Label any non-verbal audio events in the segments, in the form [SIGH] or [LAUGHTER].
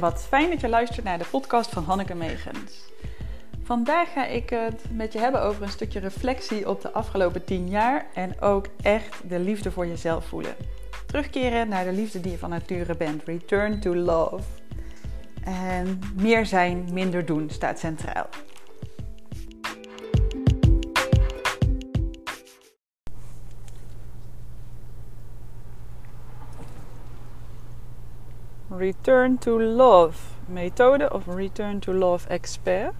Wat fijn dat je luistert naar de podcast van Hanneke Megens. Vandaag ga ik het met je hebben over een stukje reflectie op de afgelopen 10 jaar en ook echt de liefde voor jezelf voelen. Terugkeren naar de liefde die je van nature bent. Return to love. En meer zijn, minder doen staat centraal. Return to Love methode of Return to Love expert.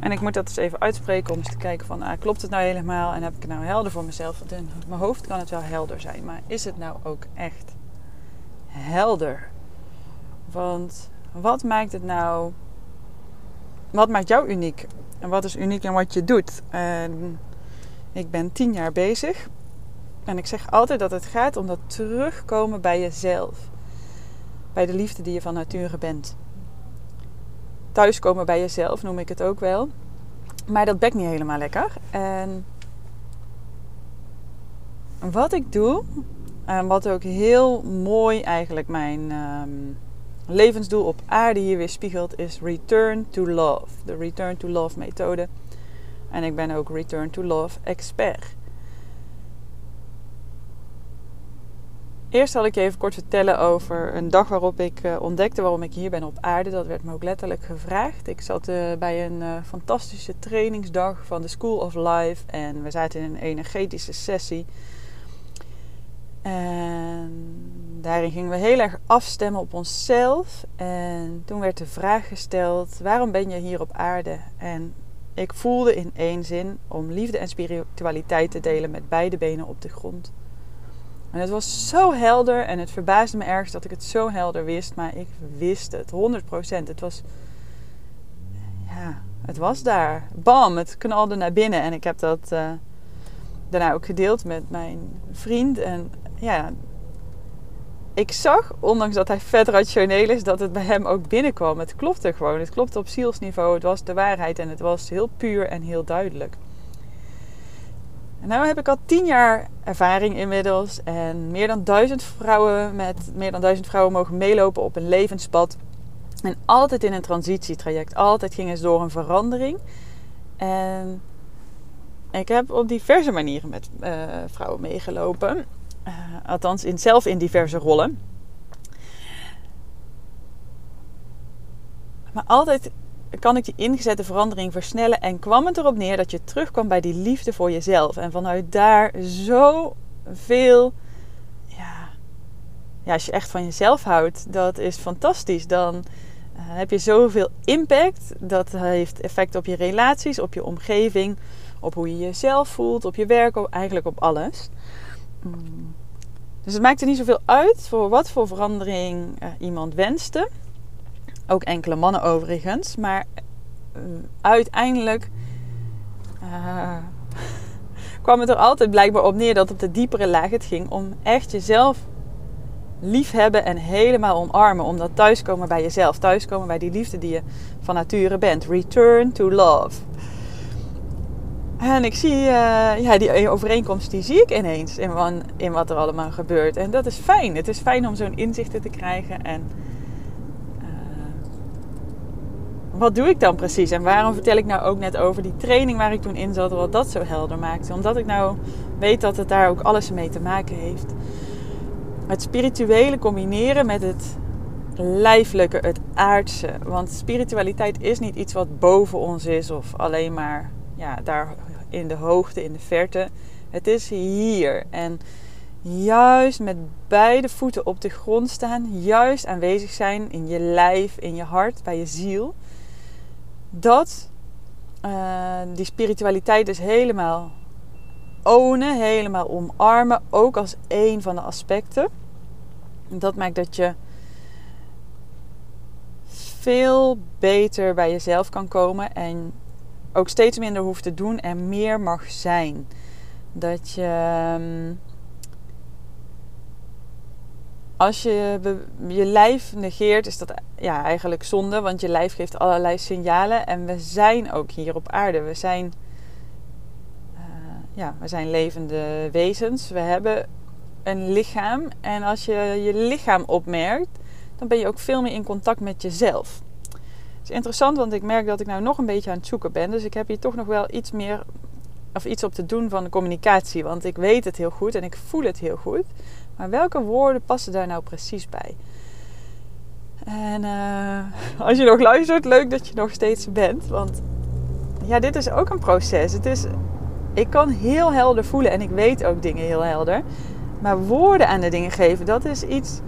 En ik moet dat eens even uitspreken om eens te kijken van, ah, klopt het nou helemaal en heb ik het nou helder voor mezelf? Want in mijn hoofd kan het wel helder zijn, maar is het nou ook echt helder? Want wat maakt het nou, wat maakt jou uniek? En wat is uniek in wat je doet? En ik ben tien jaar bezig en ik zeg altijd dat het gaat om dat terugkomen bij jezelf bij de liefde die je van nature bent. Thuiskomen bij jezelf noem ik het ook wel. Maar dat bekt niet helemaal lekker. En wat ik doe, en wat ook heel mooi eigenlijk mijn ehm, levensdoel op aarde hier weer spiegelt, is Return to Love. De Return to Love methode. En ik ben ook Return to Love expert. Eerst zal ik je even kort vertellen over een dag waarop ik uh, ontdekte waarom ik hier ben op aarde. Dat werd me ook letterlijk gevraagd. Ik zat uh, bij een uh, fantastische trainingsdag van de School of Life en we zaten in een energetische sessie. En daarin gingen we heel erg afstemmen op onszelf. En toen werd de vraag gesteld: waarom ben je hier op aarde? En ik voelde in één zin om liefde en spiritualiteit te delen met beide benen op de grond. En het was zo helder en het verbaasde me ergens dat ik het zo helder wist, maar ik wist het 100%. Het was, ja, het was daar. Bam, het knalde naar binnen en ik heb dat uh, daarna ook gedeeld met mijn vriend. En ja, ik zag, ondanks dat hij vet rationeel is, dat het bij hem ook binnenkwam. Het klopte gewoon. Het klopte op zielsniveau. Het was de waarheid en het was heel puur en heel duidelijk. En nu heb ik al tien jaar ervaring inmiddels. En meer dan duizend vrouwen met meer dan duizend vrouwen mogen meelopen op een levenspad. En altijd in een transitietraject. Altijd gingen ze door een verandering. En ik heb op diverse manieren met uh, vrouwen meegelopen. Uh, althans, in, zelf in diverse rollen. Maar altijd kan ik die ingezette verandering versnellen. En kwam het erop neer dat je terugkwam bij die liefde voor jezelf. En vanuit daar zoveel. Ja, ja, als je echt van jezelf houdt, dat is fantastisch. Dan uh, heb je zoveel impact. Dat heeft effect op je relaties, op je omgeving, op hoe je jezelf voelt, op je werk, eigenlijk op alles. Mm. Dus het maakt er niet zoveel uit voor wat voor verandering uh, iemand wenste. Ook enkele mannen overigens. Maar uh, uiteindelijk uh, [LAUGHS] kwam het er altijd blijkbaar op neer dat op de diepere laag het ging om echt jezelf liefhebben en helemaal omarmen. Om dat thuiskomen bij jezelf. Thuiskomen bij die liefde die je van nature bent. Return to love. En ik zie, uh, ja, die overeenkomst die zie ik ineens in, in wat er allemaal gebeurt. En dat is fijn. Het is fijn om zo'n inzichten te krijgen. En wat doe ik dan precies? En waarom vertel ik nou ook net over die training waar ik toen in zat, wat dat zo helder maakte? Omdat ik nou weet dat het daar ook alles mee te maken heeft. Het spirituele combineren met het lijfelijke, het aardse. Want spiritualiteit is niet iets wat boven ons is of alleen maar ja, daar in de hoogte, in de verte. Het is hier. En juist met beide voeten op de grond staan, juist aanwezig zijn in je lijf, in je hart, bij je ziel dat uh, die spiritualiteit dus helemaal ownen, helemaal omarmen, ook als een van de aspecten. Dat maakt dat je veel beter bij jezelf kan komen en ook steeds minder hoeft te doen en meer mag zijn. Dat je ehm, als je je lijf negeert, is dat ja, eigenlijk zonde. Want je lijf geeft allerlei signalen. En we zijn ook hier op aarde. We zijn, uh, ja, we zijn levende wezens. We hebben een lichaam. En als je je lichaam opmerkt, dan ben je ook veel meer in contact met jezelf. Het is interessant, want ik merk dat ik nou nog een beetje aan het zoeken ben. Dus ik heb hier toch nog wel iets meer of iets op te doen van de communicatie. Want ik weet het heel goed en ik voel het heel goed. Maar welke woorden passen daar nou precies bij? En uh, [LAUGHS] als je nog luistert, leuk dat je nog steeds bent. Want ja, dit is ook een proces. Het is, ik kan heel helder voelen en ik weet ook dingen heel helder. Maar woorden aan de dingen geven, dat is iets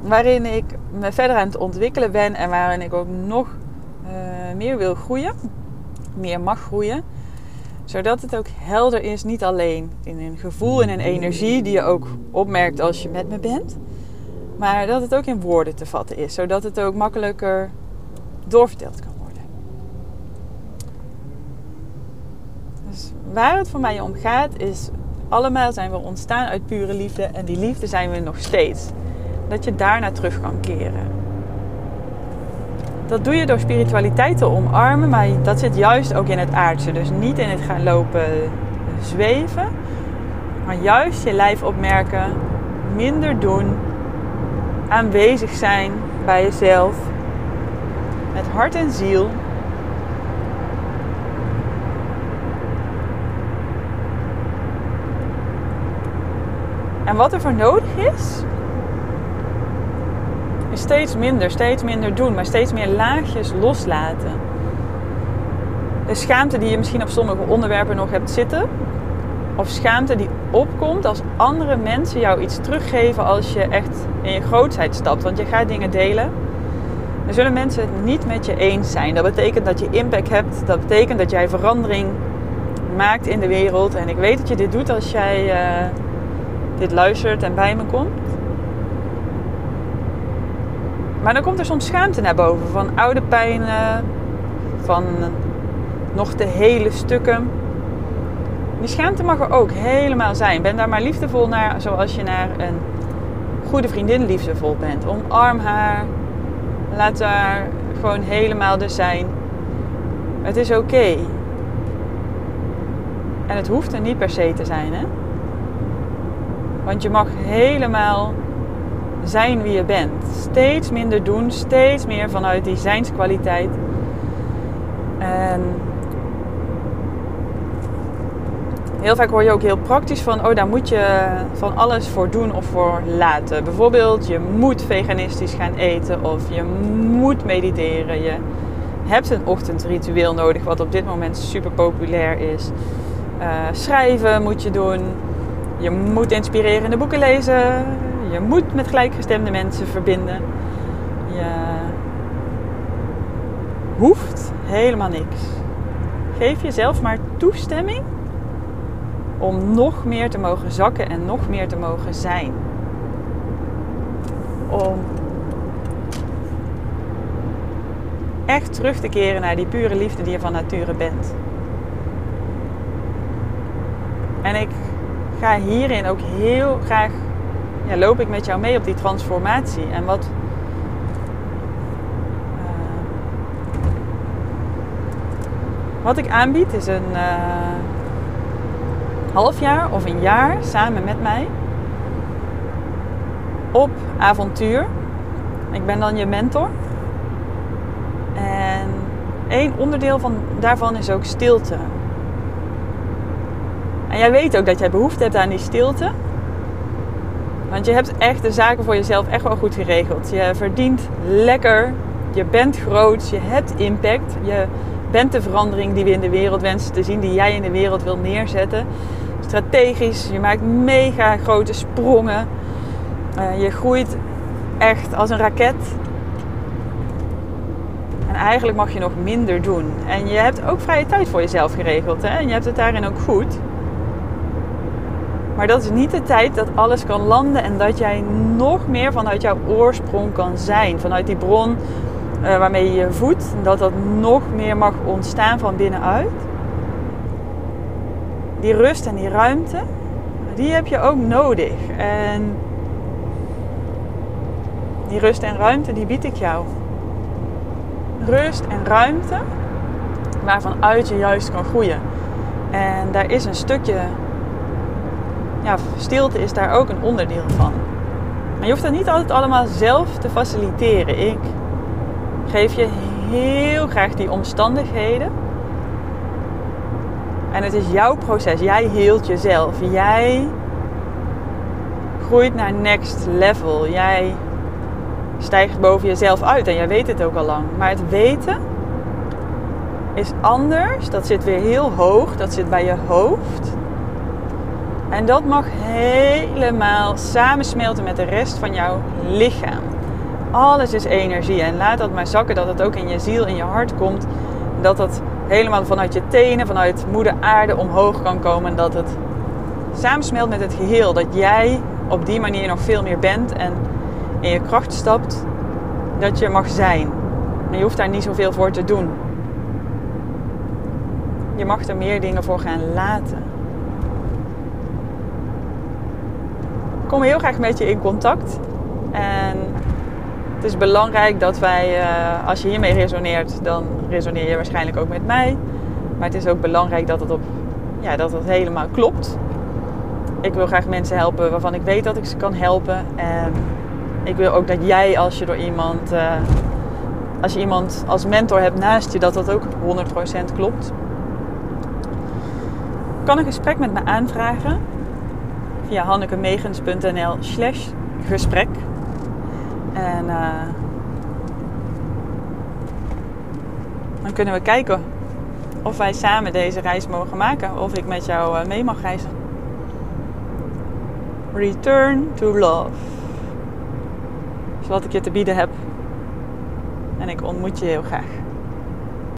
waarin ik me verder aan het ontwikkelen ben en waarin ik ook nog uh, meer wil groeien, meer mag groeien. Zodat het ook helder is, niet alleen in een gevoel en een energie die je ook opmerkt als je met me bent, maar dat het ook in woorden te vatten is, zodat het ook makkelijker doorverteld kan worden. Dus waar het voor mij om gaat is, allemaal zijn we ontstaan uit pure liefde en die liefde zijn we nog steeds. Dat je daarna terug kan keren. Dat doe je door spiritualiteit te omarmen, maar dat zit juist ook in het aardse. Dus niet in het gaan lopen zweven, maar juist je lijf opmerken, minder doen, aanwezig zijn bij jezelf, met hart en ziel. En wat er voor nodig is, is steeds minder, steeds minder doen, maar steeds meer laagjes loslaten. De schaamte die je misschien op sommige onderwerpen nog hebt zitten, of schaamte die opkomt als andere mensen jou iets teruggeven als je echt in je grootheid stapt. Want je gaat dingen delen. Dan zullen mensen het niet met je eens zijn. Dat betekent dat je impact hebt. Dat betekent dat jij verandering maakt in de wereld. En ik weet dat je dit doet als jij uh, dit luistert en bij me komt. Maar dan komt er soms schaamte naar boven van oude pijnen, van nog te hele stukken. Die schaamte mag er ook helemaal zijn. Ben daar maar liefdevol naar, zoals je naar een goede vriendin liefdevol bent. Omarm haar. Laat haar gewoon helemaal er zijn. Het is oké. En het hoeft er niet per se te zijn, hè? Want je mag helemaal zijn wie je bent. Steeds minder doen, steeds meer vanuit die zijnskwaliteit. En heel vaak hoor je ook heel praktisch van, oh daar moet je van alles voor doen of voor laten. Bijvoorbeeld, je moet veganistisch gaan eten of je moet mediteren. Je hebt een ochtendritueel nodig, wat op dit moment super populair is. Uh, schrijven moet je doen. Je moet inspirerende boeken lezen. Je moet met gelijkgestemde mensen verbinden. Je hoeft helemaal niks. Geef jezelf maar toestemming om nog meer te mogen zakken en nog meer te mogen zijn. Om echt terug te keren naar die pure liefde die je van nature bent. En ik ga hierin ook heel graag ja, loop ik met jou mee op die transformatie. En wat. Uh, wat ik aanbied is een uh, half jaar of een jaar samen met mij op avontuur. Ik ben dan je mentor. En één onderdeel van, daarvan is ook stilte. En jij weet ook dat jij behoefte hebt aan die stilte. Want je hebt echt de zaken voor jezelf echt wel goed geregeld. Je verdient lekker. Je bent groot. Je hebt impact. Je bent de verandering die we in de wereld wensen te zien. Die jij in de wereld wil neerzetten. Strategisch. Je maakt mega grote sprongen. Uh, je groeit echt als een raket. En eigenlijk mag je nog minder doen. En je hebt ook vrije tijd voor jezelf geregeld. Hè? En je hebt het daarin ook goed. Maar dat is niet de tijd dat alles kan landen en dat jij nog meer vanuit jouw oorsprong kan zijn. Vanuit die bron uh, waarmee je je voedt. Dat dat nog meer mag ontstaan van binnenuit. Die rust en die ruimte, die heb je ook nodig. En die rust en ruimte, die bied ik jou. Rust en ruimte waarvan uit je juist kan groeien. En daar is een stukje ja, stilte is daar ook een onderdeel van. Maar je hoeft dat niet altijd allemaal zelf te faciliteren. Ik geef je heel graag die omstandigheden. En het is jouw proces. Jij heelt jezelf. Jij groeit naar next level. Jij stijgt boven jezelf uit en jij weet het ook al lang. Maar het weten is anders. Dat zit weer heel hoog. Dat zit bij je hoofd. En dat mag helemaal samensmelten met de rest van jouw lichaam. Alles is energie en laat dat maar zakken dat het ook in je ziel, in je hart komt. Dat het helemaal vanuit je tenen, vanuit moeder aarde omhoog kan komen. En dat het samensmelt met het geheel. Dat jij op die manier nog veel meer bent en in je kracht stapt. Dat je mag zijn. En je hoeft daar niet zoveel voor te doen. Je mag er meer dingen voor gaan laten. Ik kom heel graag met je in contact. En het is belangrijk dat wij, eh, als je hiermee resoneert, dan resoneer je waarschijnlijk ook met mij. Maar het is ook belangrijk dat het, op, ja, dat het helemaal klopt. Ik wil graag mensen helpen waarvan ik weet dat ik ze kan helpen. En ik wil ook dat jij, als je door iemand, uh, als je iemand als mentor hebt naast je, dat dat ook 100% klopt. Kan een gesprek met me aanvragen via hannekemegens.nl slash gesprek. En uh, dan kunnen we kijken of wij samen deze reis mogen maken. Of ik met jou uh, mee mag reizen. Return to love. Dat is wat ik je te bieden heb. En ik ontmoet je heel graag.